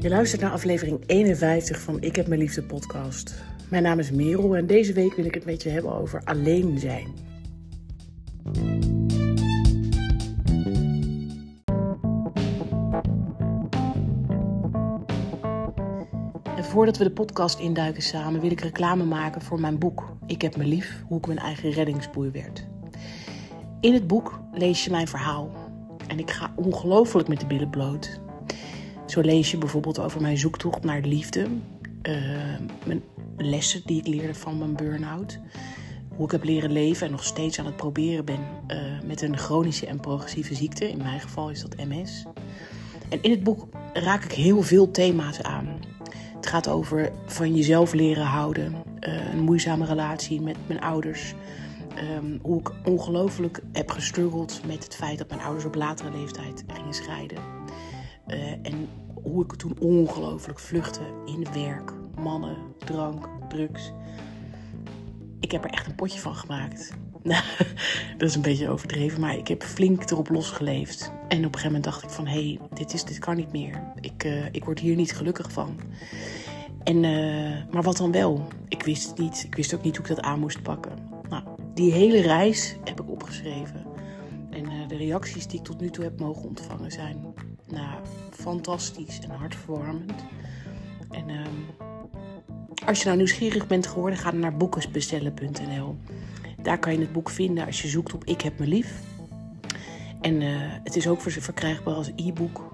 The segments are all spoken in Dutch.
Je luistert naar aflevering 51 van Ik heb mijn liefde podcast. Mijn naam is Merel en deze week wil ik het met je hebben over alleen zijn. En voordat we de podcast induiken samen, wil ik reclame maken voor mijn boek Ik heb me lief, hoe ik mijn eigen reddingsboei werd. In het boek lees je mijn verhaal. En ik ga ongelooflijk met de billen bloot. Zo lees je bijvoorbeeld over mijn zoektocht naar de liefde. Uh, mijn lessen die ik leerde van mijn burn-out. Hoe ik heb leren leven en nog steeds aan het proberen ben uh, met een chronische en progressieve ziekte. In mijn geval is dat MS. En in het boek raak ik heel veel thema's aan. Het gaat over van jezelf leren houden, uh, een moeizame relatie met mijn ouders. Um, hoe ik ongelooflijk heb gestruggeld met het feit dat mijn ouders op latere leeftijd gingen scheiden. Uh, en hoe ik toen ongelooflijk vluchtte in werk, mannen, drank, drugs. Ik heb er echt een potje van gemaakt. dat is een beetje overdreven, maar ik heb flink erop losgeleefd. En op een gegeven moment dacht ik van, hé, hey, dit, is, dit kan niet meer. Ik, uh, ik word hier niet gelukkig van. En, uh, maar wat dan wel? Ik wist het niet. Ik wist ook niet hoe ik dat aan moest pakken. Nou, die hele reis heb ik opgeschreven. En de reacties die ik tot nu toe heb mogen ontvangen zijn nou, fantastisch en hartverwarmend. En uh, als je nou nieuwsgierig bent geworden, ga dan naar boekensbestellen.nl. Daar kan je het boek vinden als je zoekt op Ik heb me lief. En uh, het is ook verkrijgbaar als e-book.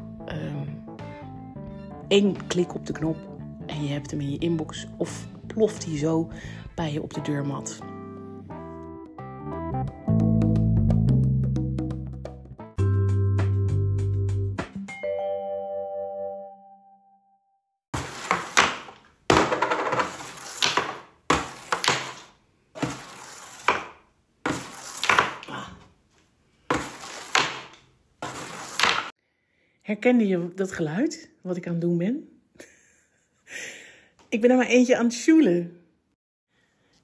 Eén um, klik op de knop en je hebt hem in je inbox of ploft hij zo bij je op de deurmat. Herkende je dat geluid, wat ik aan het doen ben? ik ben er maar eentje aan het sjoelen.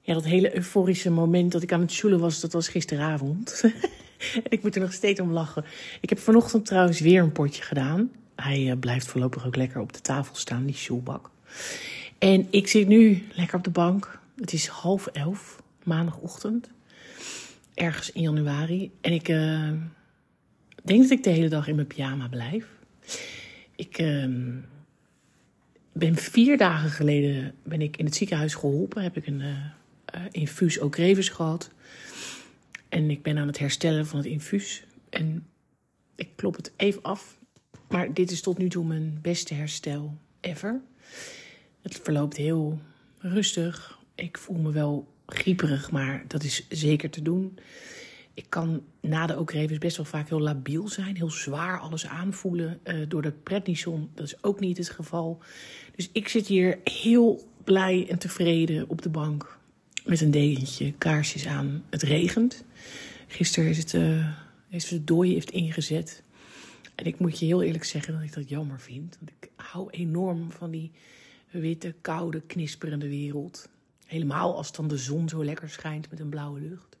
Ja, dat hele euforische moment dat ik aan het sjoelen was, dat was gisteravond. en ik moet er nog steeds om lachen. Ik heb vanochtend trouwens weer een potje gedaan. Hij uh, blijft voorlopig ook lekker op de tafel staan, die sjoelbak. En ik zit nu lekker op de bank. Het is half elf, maandagochtend. Ergens in januari. En ik... Ik denk dat ik de hele dag in mijn pyjama blijf. Ik uh, ben vier dagen geleden ben ik in het ziekenhuis geholpen. Heb ik een uh, uh, infuus Ocrevus gehad. En ik ben aan het herstellen van het infuus. En ik klop het even af. Maar dit is tot nu toe mijn beste herstel ever. Het verloopt heel rustig. Ik voel me wel grieperig, maar dat is zeker te doen. Ik kan na de Ocrevus best wel vaak heel labiel zijn, heel zwaar alles aanvoelen. Uh, door de prednison, dat is ook niet het geval. Dus ik zit hier heel blij en tevreden op de bank met een dekentje, kaarsjes aan. Het regent. Gisteren is het, uh, is het dooi heeft ingezet. En ik moet je heel eerlijk zeggen dat ik dat jammer vind. Want ik hou enorm van die witte, koude, knisperende wereld. Helemaal als dan de zon zo lekker schijnt met een blauwe lucht.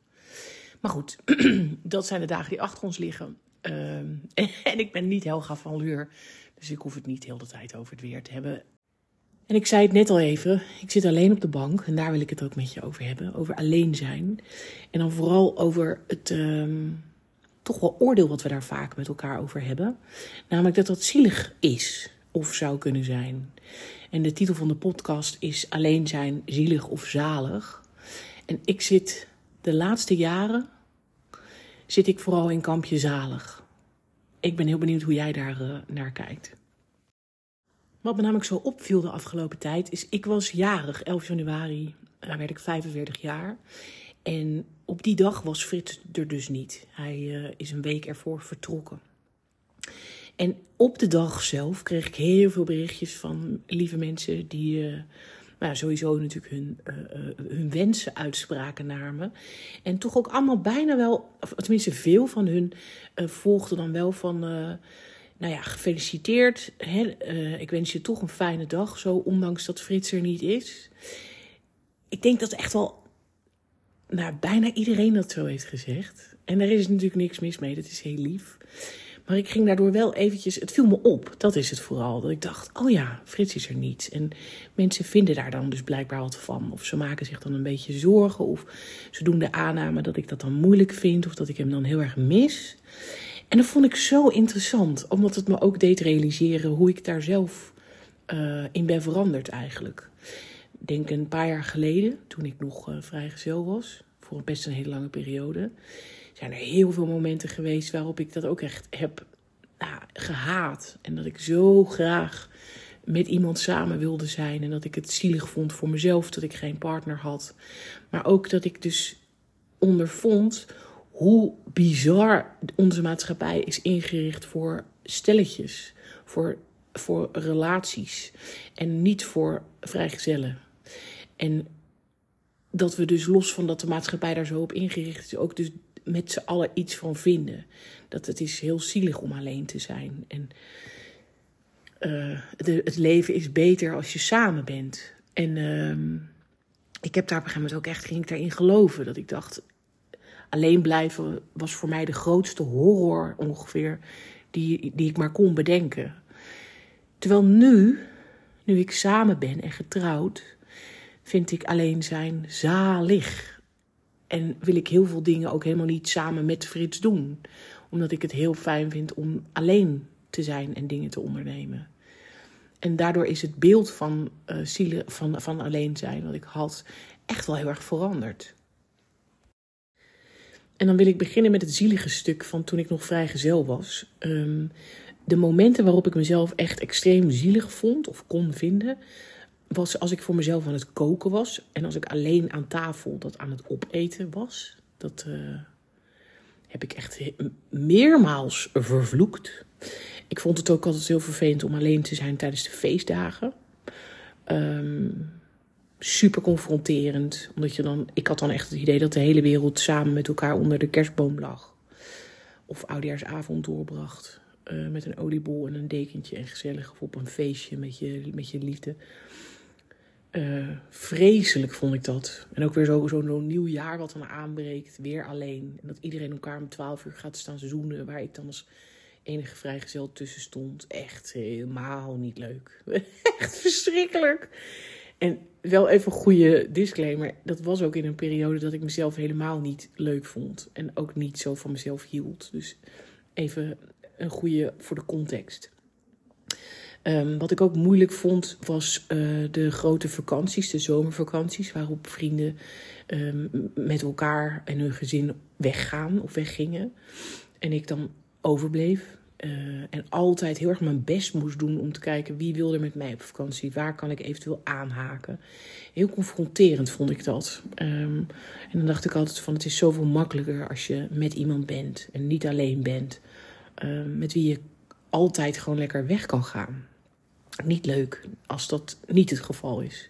Maar goed, dat zijn de dagen die achter ons liggen. Uh, en, ik ben niet Helga van Leur. Dus ik hoef het niet heel de tijd over het weer te hebben. En ik zei het net al even, ik zit alleen op de bank. En daar wil ik het ook met je over hebben. Over alleen zijn. En dan vooral over het um, toch wel oordeel wat we daar vaak met elkaar over hebben. Namelijk dat dat zielig is of zou kunnen zijn. En de titel van de podcast is Alleen zijn, zielig of zalig. En ik zit de laatste jaren zit ik vooral in kampje zalig. Ik ben heel benieuwd hoe jij daar uh, naar kijkt. Wat me namelijk zo opviel de afgelopen tijd is, ik was jarig, 11 januari, daar werd ik 45 jaar. En op die dag was Frits er dus niet. Hij uh, is een week ervoor vertrokken. En op de dag zelf kreeg ik heel veel berichtjes van lieve mensen die uh, nou, sowieso natuurlijk hun, uh, uh, hun wensen uitspraken naar me. En toch ook allemaal bijna wel, of tenminste veel van hun uh, volgden dan wel van, nou ja, gefeliciteerd. Hè, ik wens je toch een fijne dag, zo ondanks dat Frits er niet is. Ik denk dat echt wel, nou, bijna iedereen dat zo heeft gezegd. En daar is natuurlijk niks mis mee, dat is heel lief. Maar ik ging daardoor wel eventjes, het viel me op, dat is het vooral. Dat ik dacht, oh ja, Frits is er niet. En mensen vinden daar dan dus blijkbaar wat van. Of ze maken zich dan een beetje zorgen. Of ze doen de aanname dat ik dat dan moeilijk vind. Of dat ik hem dan heel erg mis. En dat vond ik zo interessant, omdat het me ook deed realiseren hoe ik daar zelf uh, in ben veranderd eigenlijk. Ik denk een paar jaar geleden, toen ik nog uh, vrijgezel was, voor best een hele lange periode, zijn er heel veel momenten geweest waarop ik dat ook echt heb nou, gehaat. En dat ik zo graag met iemand samen wilde zijn. En dat ik het zielig vond voor mezelf dat ik geen partner had. Maar ook dat ik dus ondervond hoe bizar onze maatschappij is ingericht voor stelletjes, voor, voor relaties en niet voor vrijgezellen. En dat we dus los van dat de maatschappij daar zo op ingericht is, ook dus met z'n allen iets van vinden. Dat het is heel zielig om alleen te zijn. En uh, de, het leven is beter als je samen bent. En uh, ik heb daar op een gegeven moment ook echt ging ik daarin geloven. Dat ik dacht, alleen blijven was voor mij de grootste horror ongeveer die, die ik maar kon bedenken. Terwijl nu, nu ik samen ben en getrouwd, vind ik alleen zijn zalig. En wil ik heel veel dingen ook helemaal niet samen met Frits doen. Omdat ik het heel fijn vind om alleen te zijn en dingen te ondernemen. En daardoor is het beeld van, uh, zielen, van, van alleen zijn wat ik had echt wel heel erg veranderd. En dan wil ik beginnen met het zielige stuk van toen ik nog vrijgezel was. Um, de momenten waarop ik mezelf echt extreem zielig vond of kon vinden, als ik voor mezelf aan het koken was en als ik alleen aan tafel dat aan het opeten was. Dat uh, heb ik echt meermaals vervloekt. Ik vond het ook altijd heel vervelend om alleen te zijn tijdens de feestdagen. Um, super confronterend. Omdat je dan, ik had dan echt het idee dat de hele wereld samen met elkaar onder de kerstboom lag. Of oudejaarsavond doorbracht. Uh, met een oliebol en een dekentje en gezellig. Of op een feestje met je, met je liefde. Uh, vreselijk vond ik dat. En ook weer zo'n zo, zo nieuw jaar wat dan aanbreekt. Weer alleen. En dat iedereen elkaar om 12 uur gaat staan zoenen. Waar ik dan als enige vrijgezel tussen stond. Echt helemaal niet leuk. Echt verschrikkelijk. En wel even een goede disclaimer. Dat was ook in een periode dat ik mezelf helemaal niet leuk vond. En ook niet zo van mezelf hield. Dus even een goede voor de context. Um, wat ik ook moeilijk vond was uh, de grote vakanties, de zomervakanties, waarop vrienden um, met elkaar en hun gezin weggaan of weggingen. En ik dan overbleef. Uh, en altijd heel erg mijn best moest doen om te kijken wie wil er met mij op vakantie, waar kan ik eventueel aanhaken. Heel confronterend vond ik dat. Um, en dan dacht ik altijd van het is zoveel makkelijker als je met iemand bent en niet alleen bent, met wie je altijd gewoon lekker weg kan gaan. Niet leuk als dat niet het geval is.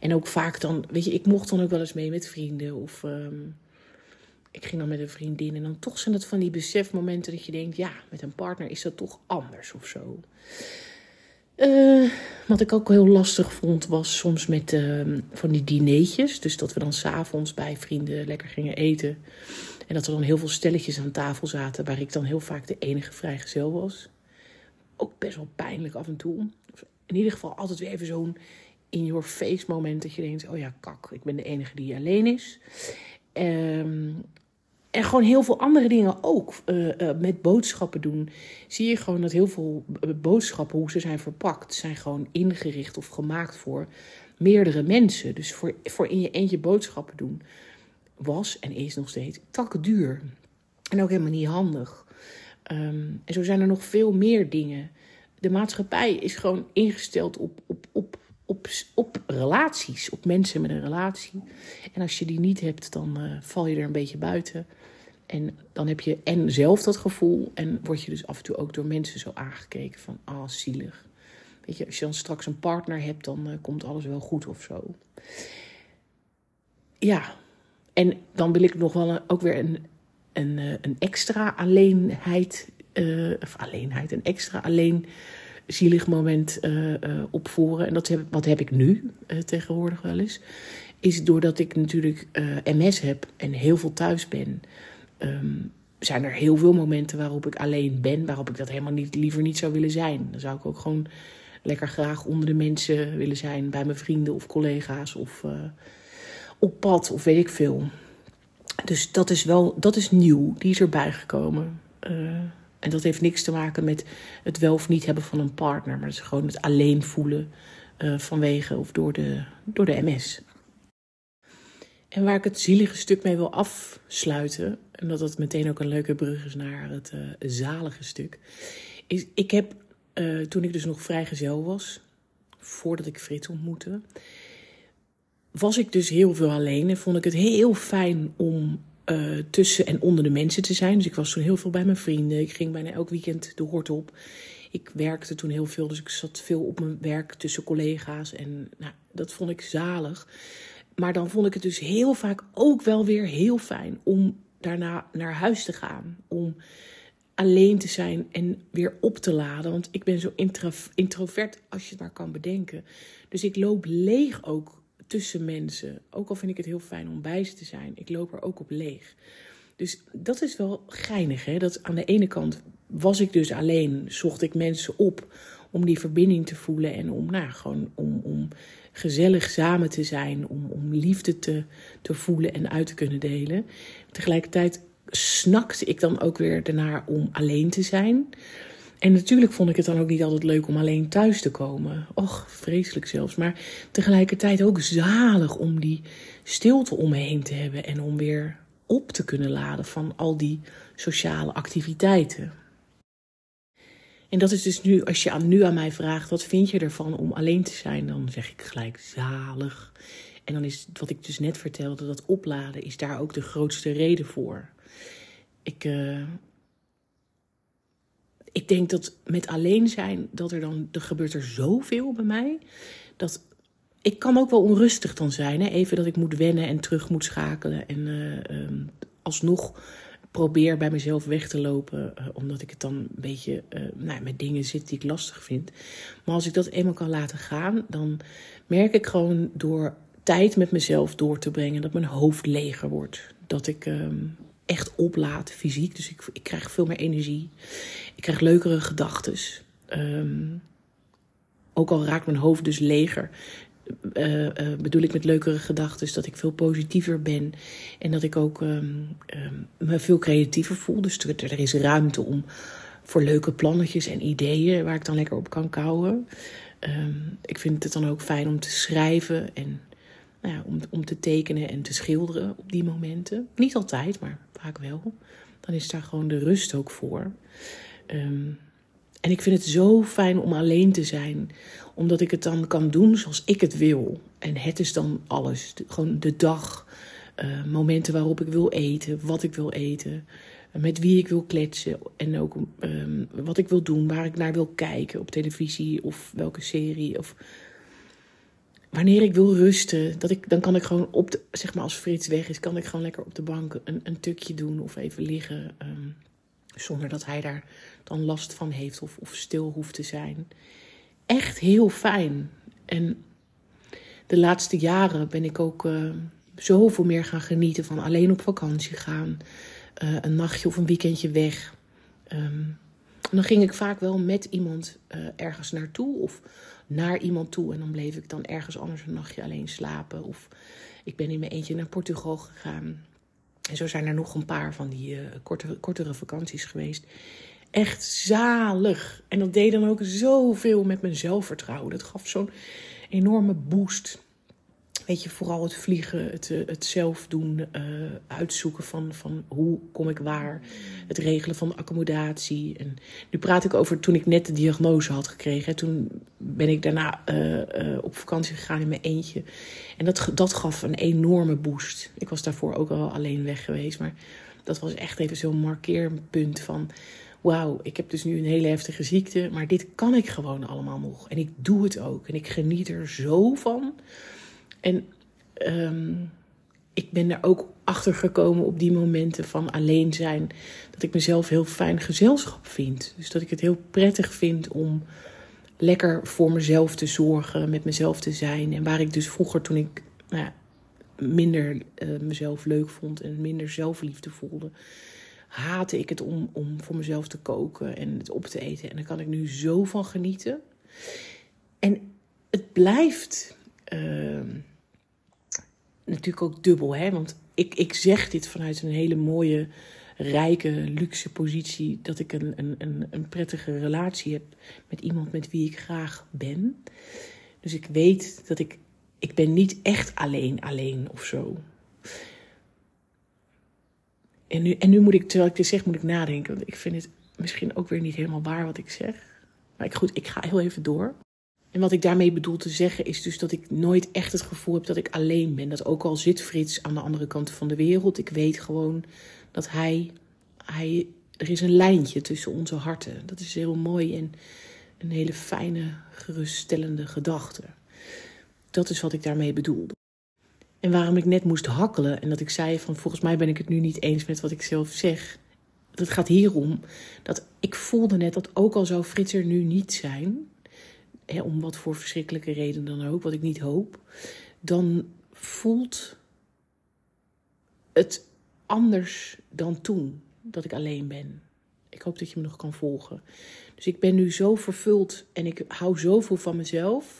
En ook vaak dan, weet je, ik mocht dan ook wel eens mee met vrienden of um, ik ging dan met een vriendin en dan toch zijn het van die besefmomenten dat je denkt, ja, met een partner is dat toch anders of zo. Uh, wat ik ook heel lastig vond was soms met uh, van die dineetjes. Dus dat we dan s'avonds bij vrienden lekker gingen eten. En dat er dan heel veel stelletjes aan tafel zaten waar ik dan heel vaak de enige vrijgezel was. Ook best wel pijnlijk af en toe. In ieder geval altijd weer even zo'n in your face moment dat je denkt, oh ja, kak, ik ben de enige die alleen is. Um, en gewoon heel veel andere dingen ook. Uh, uh, met boodschappen doen. Zie je gewoon dat heel veel boodschappen, hoe ze zijn verpakt, zijn gewoon ingericht of gemaakt voor meerdere mensen. Dus voor, voor in je eentje boodschappen doen was en is nog steeds takken duur. En ook helemaal niet handig. Um, en zo zijn er nog veel meer dingen. De maatschappij is gewoon ingesteld op, op, op op, op relaties, op mensen met een relatie. En als je die niet hebt, dan uh, val je er een beetje buiten. En dan heb je en zelf dat gevoel en word je dus af en toe ook door mensen zo aangekeken van, ah, zielig. Weet je, als je dan straks een partner hebt, dan uh, komt alles wel goed of zo. Ja, en dan wil ik nog wel ook weer een, een, uh, een extra alleenheid, uh, of alleenheid, een extra alleen zielig moment uh, opvoeren. En dat heb, wat heb ik nu tegenwoordig wel eens. Is doordat ik natuurlijk MS heb en heel veel thuis ben. Um, zijn er heel veel momenten waarop ik alleen ben, waarop ik dat helemaal niet, liever niet zou willen zijn. Dan zou ik ook gewoon lekker graag onder de mensen willen zijn, bij mijn vrienden of collega's of op pad of weet ik veel. Dus dat is wel, dat is nieuw, die is erbij gekomen. Uh, en dat heeft niks te maken met het wel of niet hebben van een partner, maar het is gewoon het alleen voelen uh, vanwege of door de, door de MS. En waar ik het zielige stuk mee wil afsluiten, en dat dat meteen ook een leuke brug is naar het uh, zalige stuk, is ik heb toen ik dus nog vrijgezel was, voordat ik Frits ontmoette, was ik dus heel veel alleen en vond ik het heel fijn om uh, tussen en onder de mensen te zijn. Dus ik was toen heel veel bij mijn vrienden. Ik ging bijna elk weekend de hort op. Ik werkte toen heel veel, dus ik zat veel op mijn werk tussen collega's. En nou, dat vond ik zalig. Maar dan vond ik het dus heel vaak ook wel weer heel fijn om daarna naar huis te gaan. Om alleen te zijn en weer op te laden. Want ik ben zo introvert als je het maar kan bedenken. Dus ik loop leeg ook tussen mensen. Ook al vind ik het heel fijn om bij ze te zijn. Ik loop er ook op leeg. Dus dat is wel geinig. Hè? Dat aan de ene kant was ik dus alleen. Zocht ik mensen op om die verbinding te voelen. En om, nou, gewoon om, om gezellig samen te zijn. Om, om liefde te, te voelen en uit te kunnen delen. Tegelijkertijd snakte ik dan ook weer ernaar om alleen te zijn. En natuurlijk vond ik het dan ook niet altijd leuk om alleen thuis te komen. Och, vreselijk zelfs. Maar tegelijkertijd ook zalig om die stilte om me heen te hebben. En om weer op te kunnen laden van al die sociale activiteiten. En dat is dus nu, als je aan, nu aan mij vraagt, wat vind je ervan om alleen te zijn? Dan zeg ik gelijk zalig. En dan is wat ik dus net vertelde, dat opladen, is daar ook de grootste reden voor. Ik, uh, ik denk dat met alleen zijn, dat er dan, er gebeurt er zoveel bij mij. Dat ik kan ook wel onrustig dan zijn. Hè? Even dat ik moet wennen en terug moet schakelen. En uh, um, alsnog probeer bij mezelf weg te lopen. Uh, omdat ik het dan een beetje uh, nou, met dingen zit die ik lastig vind. Maar als ik dat eenmaal kan laten gaan, dan merk ik gewoon door tijd met mezelf door te brengen dat mijn hoofd leger wordt. Dat ik um, echt oplaad fysiek. Dus ik, ik krijg veel meer energie. Ik krijg leukere gedachten. Um, ook al raakt mijn hoofd dus leger. Uh, uh, bedoel ik met leukere gedachten dat ik veel positiever ben. En dat ik ook um, um, me veel creatiever voel. Dus er, er, is ruimte om voor leuke plannetjes en ideeën waar ik dan lekker op kan kouwen. ik vind het dan ook fijn om te schrijven en nou ja, om, om te tekenen en te schilderen op die momenten. Niet altijd, maar vaak wel. Dan is daar gewoon de rust ook voor. Um, en ik vind het zo fijn om alleen te zijn, omdat ik het dan kan doen zoals ik het wil. En het is dan alles. gewoon de dag, uh, momenten waarop ik wil eten, wat ik wil eten, met wie ik wil kletsen en ook um, wat ik wil doen, waar ik naar wil kijken op televisie of welke serie of wanneer ik wil rusten, dat ik, dan kan ik gewoon op de, zeg maar als Frits weg is, kan ik gewoon lekker op de bank een, een tukje doen of even liggen. Um, zonder dat hij daar dan last van heeft of, of stil hoeft te zijn. Echt heel fijn. En de laatste jaren ben ik ook uh, zoveel meer gaan genieten van alleen op vakantie gaan. Uh, een nachtje of een weekendje weg. Um, dan ging ik vaak wel met iemand uh, ergens naartoe of naar iemand toe. En dan bleef ik dan ergens anders een nachtje alleen slapen. Of ik ben in mijn eentje naar Portugal gegaan. En zo zijn er nog een paar van die kortere vakanties geweest. Echt zalig. En dat deed dan ook zoveel met mijn zelfvertrouwen. Dat gaf zo'n enorme boost. Weet je, vooral het vliegen, het, eh, het zelf doen, uh, uitzoeken van, van hoe kom ik waar. Het regelen van de accommodatie. En nu praat ik over toen ik net de diagnose had gekregen. Toen ben ik daarna uh, op vakantie gegaan in mijn eentje. En dat, dat gaf een enorme boost. Ik was daarvoor ook al alleen weg geweest. Maar dat was echt even zo'n markeerpunt van... Wauw, ik heb dus nu een hele heftige ziekte. Maar dit kan ik gewoon allemaal nog. En ik doe het ook. En ik geniet er zo van... En um, ik ben er ook achter gekomen op die momenten van alleen zijn. Dat ik mezelf heel fijn gezelschap vind. Dus dat ik het heel prettig vind om lekker voor mezelf te zorgen, met mezelf te zijn. En waar ik dus vroeger, toen ik nou ja, minder uh, mezelf leuk vond en minder zelfliefde voelde, haatte ik het om, om voor mezelf te koken en het op te eten. En daar kan ik nu zo van genieten. En het blijft uh, natuurlijk ook dubbel, hè? Want ik, ik zeg dit vanuit een hele mooie, rijke, luxe positie. Dat ik een, een, een, een prettige relatie heb met iemand met wie ik graag ben. Dus ik weet dat ik. Ik ben niet echt alleen, alleen of zo. En nu, en nu moet ik, terwijl ik dit zeg, moet ik nadenken. Want ik vind het misschien ook weer niet helemaal waar wat ik zeg. Maar ik, goed, ik ga heel even door. En wat ik daarmee bedoel te zeggen is dus dat ik nooit echt het gevoel heb dat ik alleen ben. Dat ook al zit Frits aan de andere kant van de wereld, ik weet gewoon dat hij, hij er is een lijntje tussen onze harten. Dat is heel mooi en een hele fijne, geruststellende gedachte. Dat is wat ik daarmee bedoelde. En waarom ik net moest hakkelen en dat ik zei van volgens mij ben ik het nu niet eens met wat ik zelf zeg. Het gaat hierom dat ik voelde net dat ook al zou Frits er nu niet zijn, hè, om wat voor verschrikkelijke reden dan ook, wat ik niet hoop, dan voelt het anders dan toen dat ik alleen ben. Ik hoop dat je me nog kan volgen. Dus ik ben nu zo vervuld en ik hou zoveel van mezelf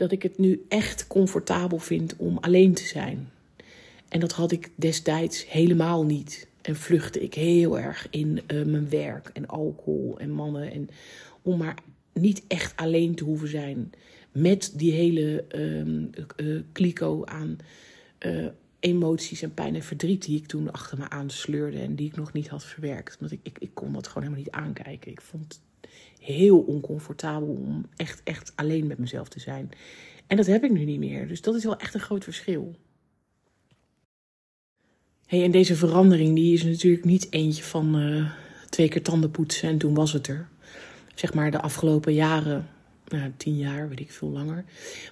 dat ik het nu echt comfortabel vind om alleen te zijn. En dat had ik destijds helemaal niet. En vluchtte ik heel erg in uh, mijn werk en alcohol en mannen. En om maar niet echt alleen te hoeven zijn. Met die hele uh, kliko aan uh, emoties en pijn en verdriet die ik toen achter me aansleurde en die ik nog niet had verwerkt. Want ik, ik, ik kon dat gewoon helemaal niet aankijken. Ik vond heel oncomfortabel om echt, echt alleen met mezelf te zijn. En dat heb ik nu niet meer. Dus dat is wel echt een groot verschil. Hey, en deze verandering die is natuurlijk niet eentje van uh, twee keer tanden poetsen en toen was het er zeg maar de afgelopen jaren, nou, tien jaar, weet ik veel langer,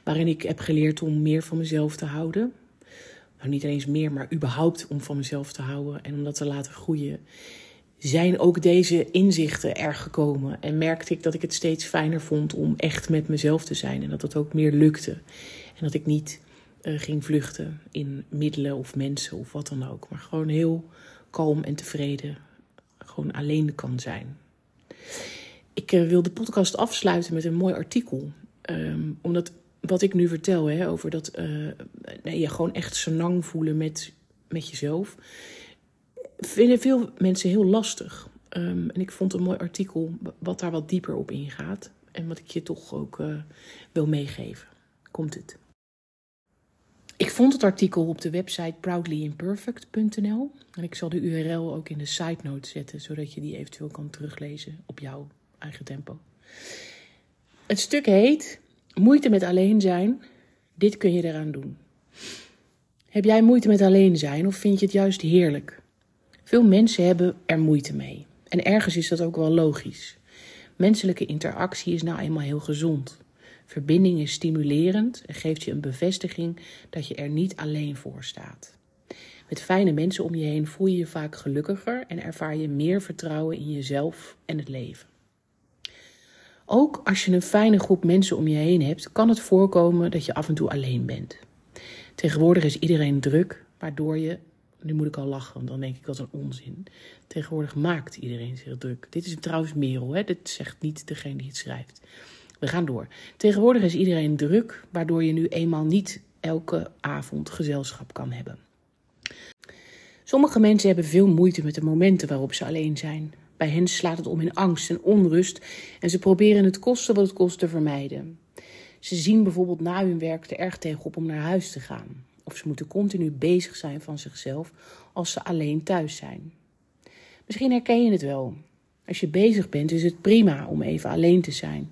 waarin ik heb geleerd om meer van mezelf te houden. Nou, niet eens meer, maar überhaupt om van mezelf te houden en om dat te laten groeien. Zijn ook deze inzichten er gekomen en merkte ik dat ik het steeds fijner vond om echt met mezelf te zijn en dat het ook meer lukte. En dat ik niet uh, ging vluchten in middelen of mensen of wat dan ook, maar gewoon heel kalm en tevreden, gewoon alleen kan zijn. Ik uh, wil de podcast afsluiten met een mooi artikel. Um, omdat wat ik nu vertel hè, over dat uh, nee, je gewoon echt senang voelen met, met jezelf. Vinden veel mensen heel lastig. Um, en ik vond een mooi artikel wat daar wat dieper op ingaat. En wat ik je toch ook uh, wil meegeven. Komt het. Ik vond het artikel op de website proudlyimperfect.nl. En ik zal de URL ook in de side note zetten, zodat je die eventueel kan teruglezen op jouw eigen tempo. Het stuk heet Moeite met alleen zijn. Dit kun je eraan doen. Heb jij moeite met alleen zijn of vind je het juist heerlijk? Veel mensen hebben er moeite mee. En ergens is dat ook wel logisch. Menselijke interactie is nou eenmaal heel gezond. Verbinding is stimulerend en geeft je een bevestiging dat je er niet alleen voor staat. Met fijne mensen om je heen voel je je vaak gelukkiger en ervaar je meer vertrouwen in jezelf en het leven. Ook als je een fijne groep mensen om je heen hebt, kan het voorkomen dat je af en toe alleen bent. Tegenwoordig is iedereen druk, waardoor je. Nu moet ik al lachen, want dan denk ik wat een onzin. Tegenwoordig maakt iedereen zich druk. Dit is trouwens Merel, hè? dit zegt niet degene die het schrijft. We gaan door. Tegenwoordig is iedereen druk, waardoor je nu eenmaal niet elke avond gezelschap kan hebben. Sommige mensen hebben veel moeite met de momenten waarop ze alleen zijn. Bij hen slaat het om in angst en onrust en ze proberen het kosten wat het kost te vermijden. Ze zien bijvoorbeeld na hun werk er erg tegenop om naar huis te gaan. Of ze moeten continu bezig zijn van zichzelf als ze alleen thuis zijn. Misschien herken je het wel. Als je bezig bent is het prima om even alleen te zijn.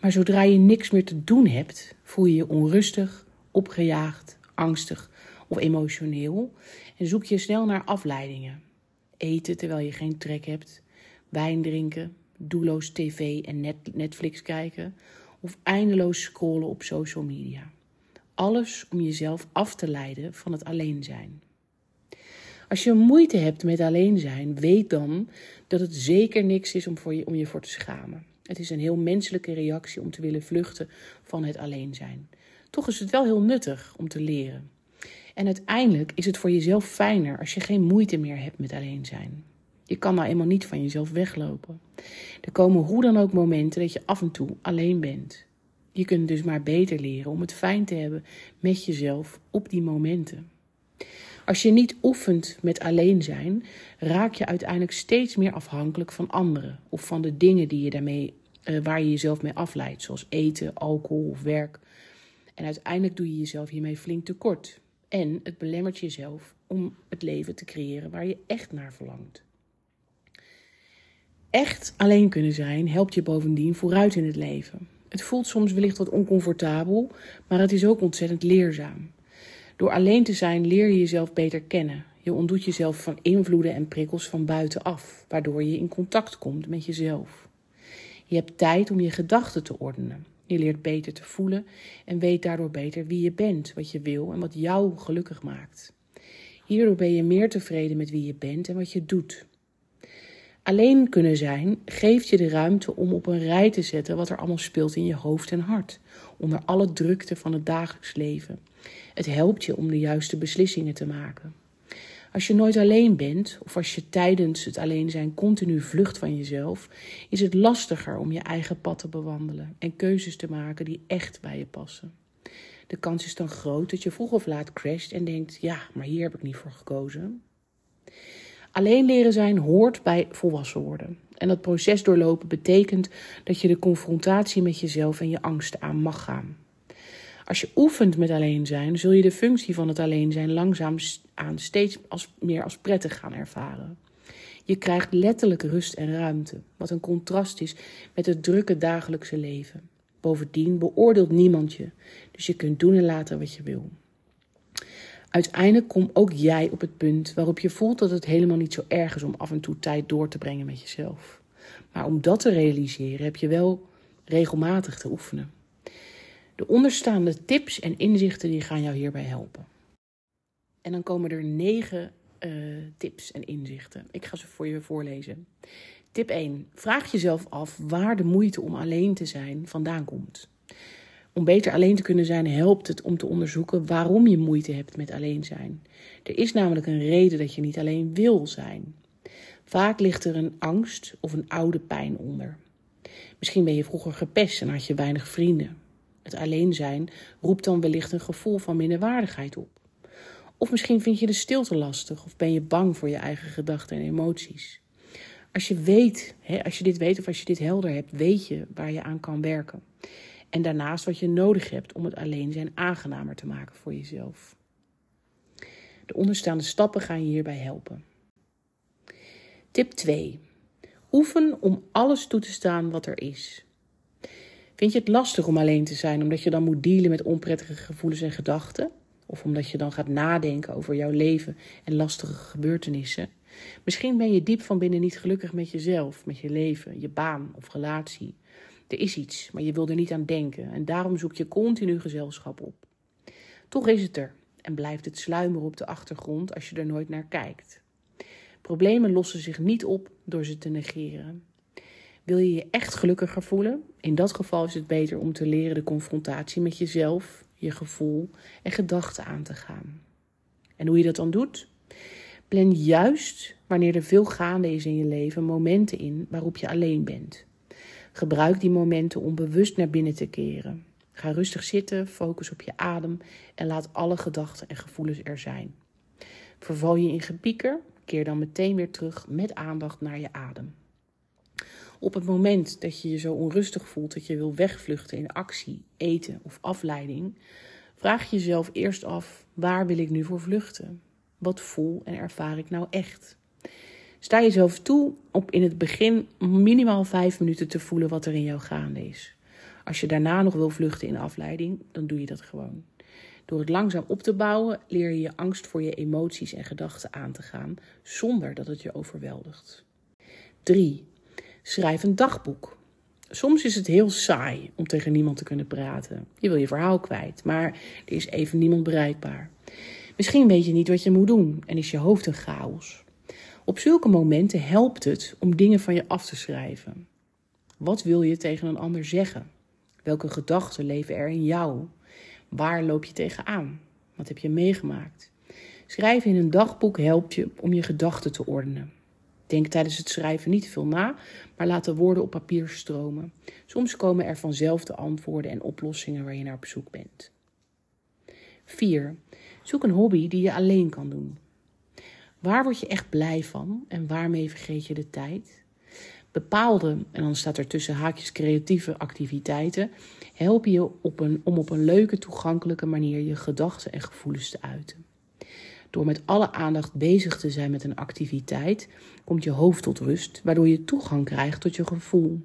Maar zodra je niks meer te doen hebt, voel je je onrustig, opgejaagd, angstig of emotioneel en zoek je snel naar afleidingen. Eten terwijl je geen trek hebt, wijn drinken, doelloos tv en Netflix kijken of eindeloos scrollen op social media. Alles om jezelf af te leiden van het alleen zijn. Als je moeite hebt met alleen zijn, weet dan dat het zeker niks is om, voor je, om je voor te schamen. Het is een heel menselijke reactie om te willen vluchten van het alleen zijn. Toch is het wel heel nuttig om te leren. En uiteindelijk is het voor jezelf fijner als je geen moeite meer hebt met alleen zijn. Je kan nou eenmaal niet van jezelf weglopen. Er komen hoe dan ook momenten dat je af en toe alleen bent. Je kunt dus maar beter leren om het fijn te hebben met jezelf op die momenten. Als je niet oefent met alleen zijn, raak je uiteindelijk steeds meer afhankelijk van anderen of van de dingen die je daarmee, uh, waar je jezelf mee afleidt, zoals eten, alcohol of werk. En uiteindelijk doe je jezelf hiermee flink tekort. En het belemmert jezelf om het leven te creëren waar je echt naar verlangt. Echt alleen kunnen zijn helpt je bovendien vooruit in het leven. Het voelt soms wellicht wat oncomfortabel, maar het is ook ontzettend leerzaam. Door alleen te zijn leer je jezelf beter kennen. Je ontdoet jezelf van invloeden en prikkels van buitenaf, waardoor je in contact komt met jezelf. Je hebt tijd om je gedachten te ordenen. Je leert beter te voelen en weet daardoor beter wie je bent, wat je wil en wat jou gelukkig maakt. Hierdoor ben je meer tevreden met wie je bent en wat je doet. Alleen kunnen zijn geeft je de ruimte om op een rij te zetten wat er allemaal speelt in je hoofd en hart, onder alle drukte van het dagelijks leven. Het helpt je om de juiste beslissingen te maken. Als je nooit alleen bent, of als je tijdens het alleen zijn continu vlucht van jezelf, is het lastiger om je eigen pad te bewandelen en keuzes te maken die echt bij je passen. De kans is dan groot dat je vroeg of laat crasht en denkt: ja, maar hier heb ik niet voor gekozen. Alleen leren zijn hoort bij volwassen worden. En dat proces doorlopen betekent dat je de confrontatie met jezelf en je angsten aan mag gaan. Als je oefent met alleen zijn, zul je de functie van het alleen zijn langzaam aan steeds als, meer als prettig gaan ervaren. Je krijgt letterlijk rust en ruimte, wat een contrast is met het drukke dagelijkse leven. Bovendien beoordeelt niemand je, dus je kunt doen en laten wat je wil. Uiteindelijk kom ook jij op het punt waarop je voelt dat het helemaal niet zo erg is om af en toe tijd door te brengen met jezelf. Maar om dat te realiseren heb je wel regelmatig te oefenen. De onderstaande tips en inzichten die gaan jou hierbij helpen. En dan komen er negen uh, tips en inzichten. Ik ga ze voor je voorlezen. Tip 1. Vraag jezelf af waar de moeite om alleen te zijn vandaan komt. Om beter alleen te kunnen zijn helpt het om te onderzoeken waarom je moeite hebt met alleen zijn. Er is namelijk een reden dat je niet alleen wil zijn. Vaak ligt er een angst of een oude pijn onder. Misschien ben je vroeger gepest en had je weinig vrienden. Het alleen zijn roept dan wellicht een gevoel van minderwaardigheid op. Of misschien vind je de stilte lastig of ben je bang voor je eigen gedachten en emoties. Als je weet, hè, als je dit weet of als je dit helder hebt, weet je waar je aan kan werken. En daarnaast wat je nodig hebt om het alleen zijn aangenamer te maken voor jezelf. De onderstaande stappen gaan je hierbij helpen. Tip 2. Oefen om alles toe te staan wat er is. Vind je het lastig om alleen te zijn omdat je dan moet dealen met onprettige gevoelens en gedachten? Of omdat je dan gaat nadenken over jouw leven en lastige gebeurtenissen? Misschien ben je diep van binnen niet gelukkig met jezelf, met je leven, je baan of relatie. Er is iets, maar je wil er niet aan denken en daarom zoek je continu gezelschap op. Toch is het er en blijft het sluimeren op de achtergrond als je er nooit naar kijkt. Problemen lossen zich niet op door ze te negeren. Wil je je echt gelukkiger voelen? In dat geval is het beter om te leren de confrontatie met jezelf, je gevoel en gedachten aan te gaan. En hoe je dat dan doet? Plan juist wanneer er veel gaande is in je leven momenten in waarop je alleen bent. Gebruik die momenten om bewust naar binnen te keren. Ga rustig zitten, focus op je adem en laat alle gedachten en gevoelens er zijn. Verval je in gepieker, keer dan meteen weer terug met aandacht naar je adem. Op het moment dat je je zo onrustig voelt dat je wil wegvluchten in actie, eten of afleiding, vraag jezelf eerst af: waar wil ik nu voor vluchten? Wat voel en ervaar ik nou echt? Sta jezelf toe op in het begin minimaal vijf minuten te voelen wat er in jou gaande is. Als je daarna nog wil vluchten in afleiding, dan doe je dat gewoon. Door het langzaam op te bouwen, leer je je angst voor je emoties en gedachten aan te gaan, zonder dat het je overweldigt. 3. Schrijf een dagboek. Soms is het heel saai om tegen niemand te kunnen praten. Je wil je verhaal kwijt, maar er is even niemand bereikbaar. Misschien weet je niet wat je moet doen en is je hoofd een chaos. Op zulke momenten helpt het om dingen van je af te schrijven. Wat wil je tegen een ander zeggen? Welke gedachten leven er in jou? Waar loop je tegenaan? Wat heb je meegemaakt? Schrijven in een dagboek helpt je om je gedachten te ordenen. Denk tijdens het schrijven niet veel na, maar laat de woorden op papier stromen. Soms komen er vanzelf de antwoorden en oplossingen waar je naar op zoek bent. 4. Zoek een hobby die je alleen kan doen. Waar word je echt blij van en waarmee vergeet je de tijd? Bepaalde, en dan staat er tussen haakjes creatieve activiteiten, helpen je op een, om op een leuke, toegankelijke manier je gedachten en gevoelens te uiten. Door met alle aandacht bezig te zijn met een activiteit, komt je hoofd tot rust, waardoor je toegang krijgt tot je gevoel.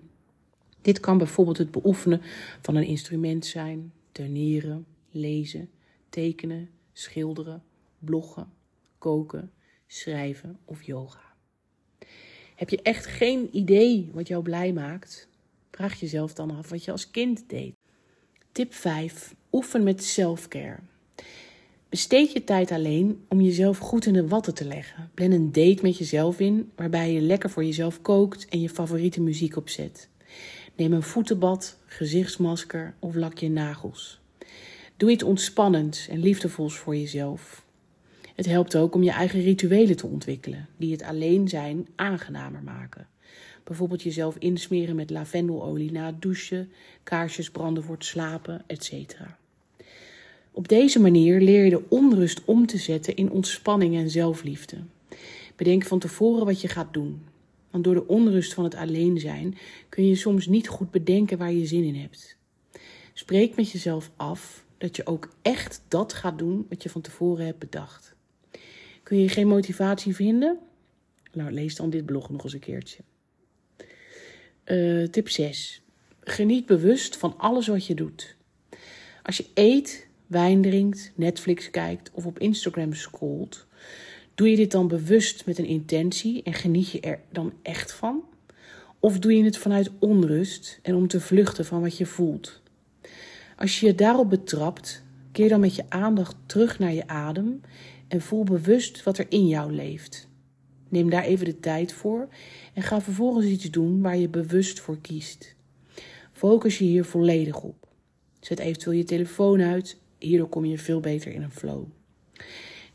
Dit kan bijvoorbeeld het beoefenen van een instrument zijn, tuinieren, lezen, tekenen, schilderen, bloggen, koken, schrijven of yoga. Heb je echt geen idee wat jou blij maakt? Vraag jezelf dan af wat je als kind deed. Tip 5. Oefen met selfcare. Besteed je tijd alleen om jezelf goed in de watten te leggen. Plan een date met jezelf in, waarbij je lekker voor jezelf kookt en je favoriete muziek opzet. Neem een voetenbad, gezichtsmasker of lak je nagels. Doe iets ontspannends en liefdevols voor jezelf. Het helpt ook om je eigen rituelen te ontwikkelen, die het alleen zijn aangenamer maken. Bijvoorbeeld jezelf insmeren met lavendelolie na het douchen, kaarsjes branden voor het slapen, etc. Op deze manier leer je de onrust om te zetten in ontspanning en zelfliefde. Bedenk van tevoren wat je gaat doen. Want door de onrust van het alleen zijn kun je soms niet goed bedenken waar je zin in hebt. Spreek met jezelf af dat je ook echt dat gaat doen wat je van tevoren hebt bedacht. Kun je geen motivatie vinden? Nou, lees dan dit blog nog eens een keertje. Uh, tip 6. Geniet bewust van alles wat je doet. Als je eet, wijn drinkt, Netflix kijkt of op Instagram scrolt, doe je dit dan bewust met een intentie en geniet je er dan echt van? Of doe je het vanuit onrust en om te vluchten van wat je voelt? Als je je daarop betrapt, keer dan met je aandacht terug naar je adem en voel bewust wat er in jou leeft. Neem daar even de tijd voor en ga vervolgens iets doen waar je bewust voor kiest. Focus je hier volledig op. Zet eventueel je telefoon uit, hierdoor kom je veel beter in een flow.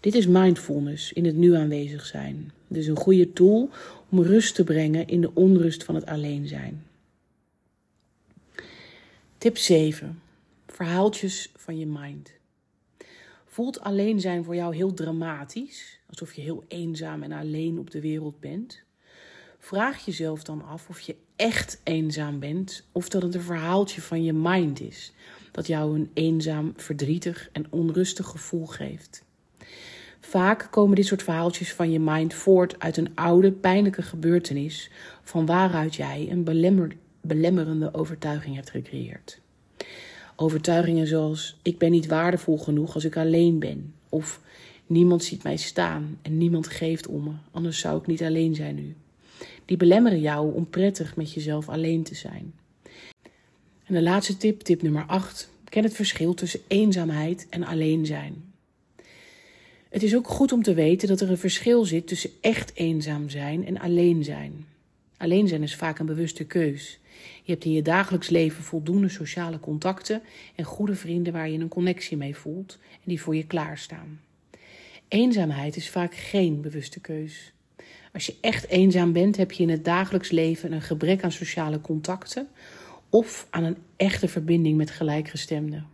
Dit is mindfulness, in het nu aanwezig zijn. Dus een goede tool om rust te brengen in de onrust van het alleen zijn. Tip 7. Verhaaltjes van je mind. Voelt alleen zijn voor jou heel dramatisch, alsof je heel eenzaam en alleen op de wereld bent? Vraag jezelf dan af of je echt eenzaam bent of dat het een verhaaltje van je mind is, dat jou een eenzaam, verdrietig en onrustig gevoel geeft. Vaak komen dit soort verhaaltjes van je mind voort uit een oude, pijnlijke gebeurtenis van waaruit jij een belemmerende overtuiging hebt gecreëerd. Overtuigingen zoals: ik ben niet waardevol genoeg als ik alleen ben. Of niemand ziet mij staan en niemand geeft om me, anders zou ik niet alleen zijn nu. Die belemmeren jou om prettig met jezelf alleen te zijn. En de laatste tip, tip nummer 8. Ken het verschil tussen eenzaamheid en alleen zijn. Het is ook goed om te weten dat er een verschil zit tussen echt eenzaam zijn en alleen zijn. Alleen zijn is vaak een bewuste keus. Je hebt in je dagelijks leven voldoende sociale contacten en goede vrienden waar je een connectie mee voelt en die voor je klaarstaan. Eenzaamheid is vaak geen bewuste keus. Als je echt eenzaam bent, heb je in het dagelijks leven een gebrek aan sociale contacten of aan een echte verbinding met gelijkgestemden.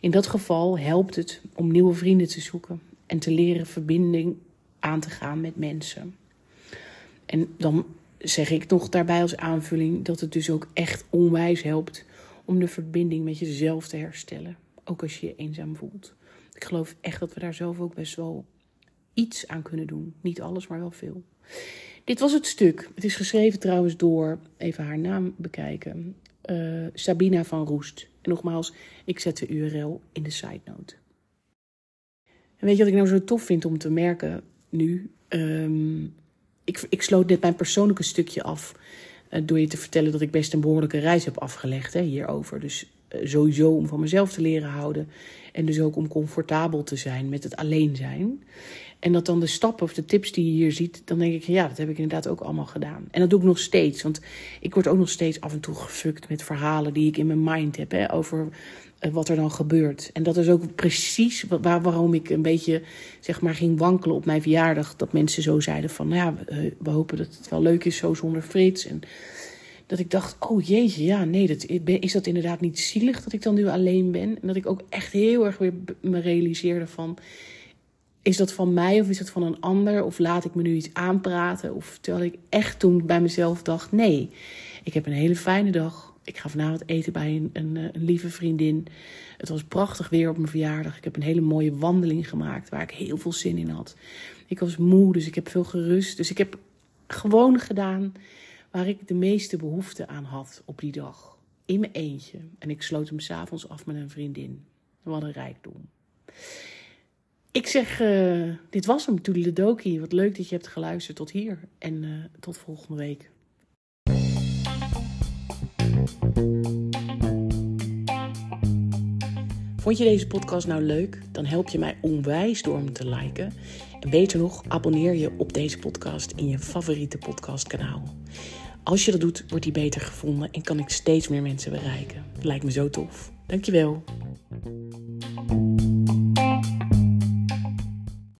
In dat geval helpt het om nieuwe vrienden te zoeken en te leren verbinding aan te gaan met mensen. En dan zeg ik nog daarbij als aanvulling dat het dus ook echt onwijs helpt om de verbinding met jezelf te herstellen. Ook als je je eenzaam voelt. Ik geloof echt dat we daar zelf ook best wel iets aan kunnen doen. Niet alles, maar wel veel. Dit was het stuk. Het is geschreven trouwens door, even haar naam bekijken, uh, Sabina van Roest. En nogmaals, ik zet de URL in de side note. En weet je wat ik nou zo tof vind om te merken nu? Um, ik, ik sloot net mijn persoonlijke stukje af. Uh, door je te vertellen dat ik best een behoorlijke reis heb afgelegd hè, hierover. Dus eh, sowieso om van mezelf te leren houden. En dus ook om comfortabel te zijn met het alleen zijn. En dat dan de stappen of de tips die je hier ziet, dan denk ik, ja, dat heb ik inderdaad ook allemaal gedaan. En dat doe ik nog steeds, want ik word ook nog steeds af en toe gefukt met verhalen die ik in mijn mind heb hè, over eh, wat er dan gebeurt. En dat is ook precies waar, waarom ik een beetje, zeg maar, ging wankelen op mijn verjaardag. Dat mensen zo zeiden van, nou ja, eh, we hopen dat het wel leuk is zo zonder Frits. En dat ik dacht, oh jeetje, ja, nee, dat, is dat inderdaad niet zielig dat ik dan nu alleen ben? En dat ik ook echt heel erg weer me realiseerde van, is dat van mij of is dat van een ander? Of laat ik me nu iets aanpraten? Of terwijl ik echt toen bij mezelf dacht, nee, ik heb een hele fijne dag. Ik ga vanavond eten bij een, een, een lieve vriendin. Het was prachtig weer op mijn verjaardag. Ik heb een hele mooie wandeling gemaakt waar ik heel veel zin in had. Ik was moe, dus ik heb veel gerust. Dus ik heb gewoon gedaan waar ik de meeste behoefte aan had op die dag. In mijn eentje. En ik sloot hem s'avonds af met een vriendin. Wat een rijkdom. Ik zeg, uh, dit was hem, Toedeledoki. Wat leuk dat je hebt geluisterd tot hier. En uh, tot volgende week. Vond je deze podcast nou leuk? Dan help je mij onwijs door hem te liken. En beter nog, abonneer je op deze podcast in je favoriete podcastkanaal. Als je dat doet, wordt die beter gevonden en kan ik steeds meer mensen bereiken. Lijkt me zo tof. Dankjewel.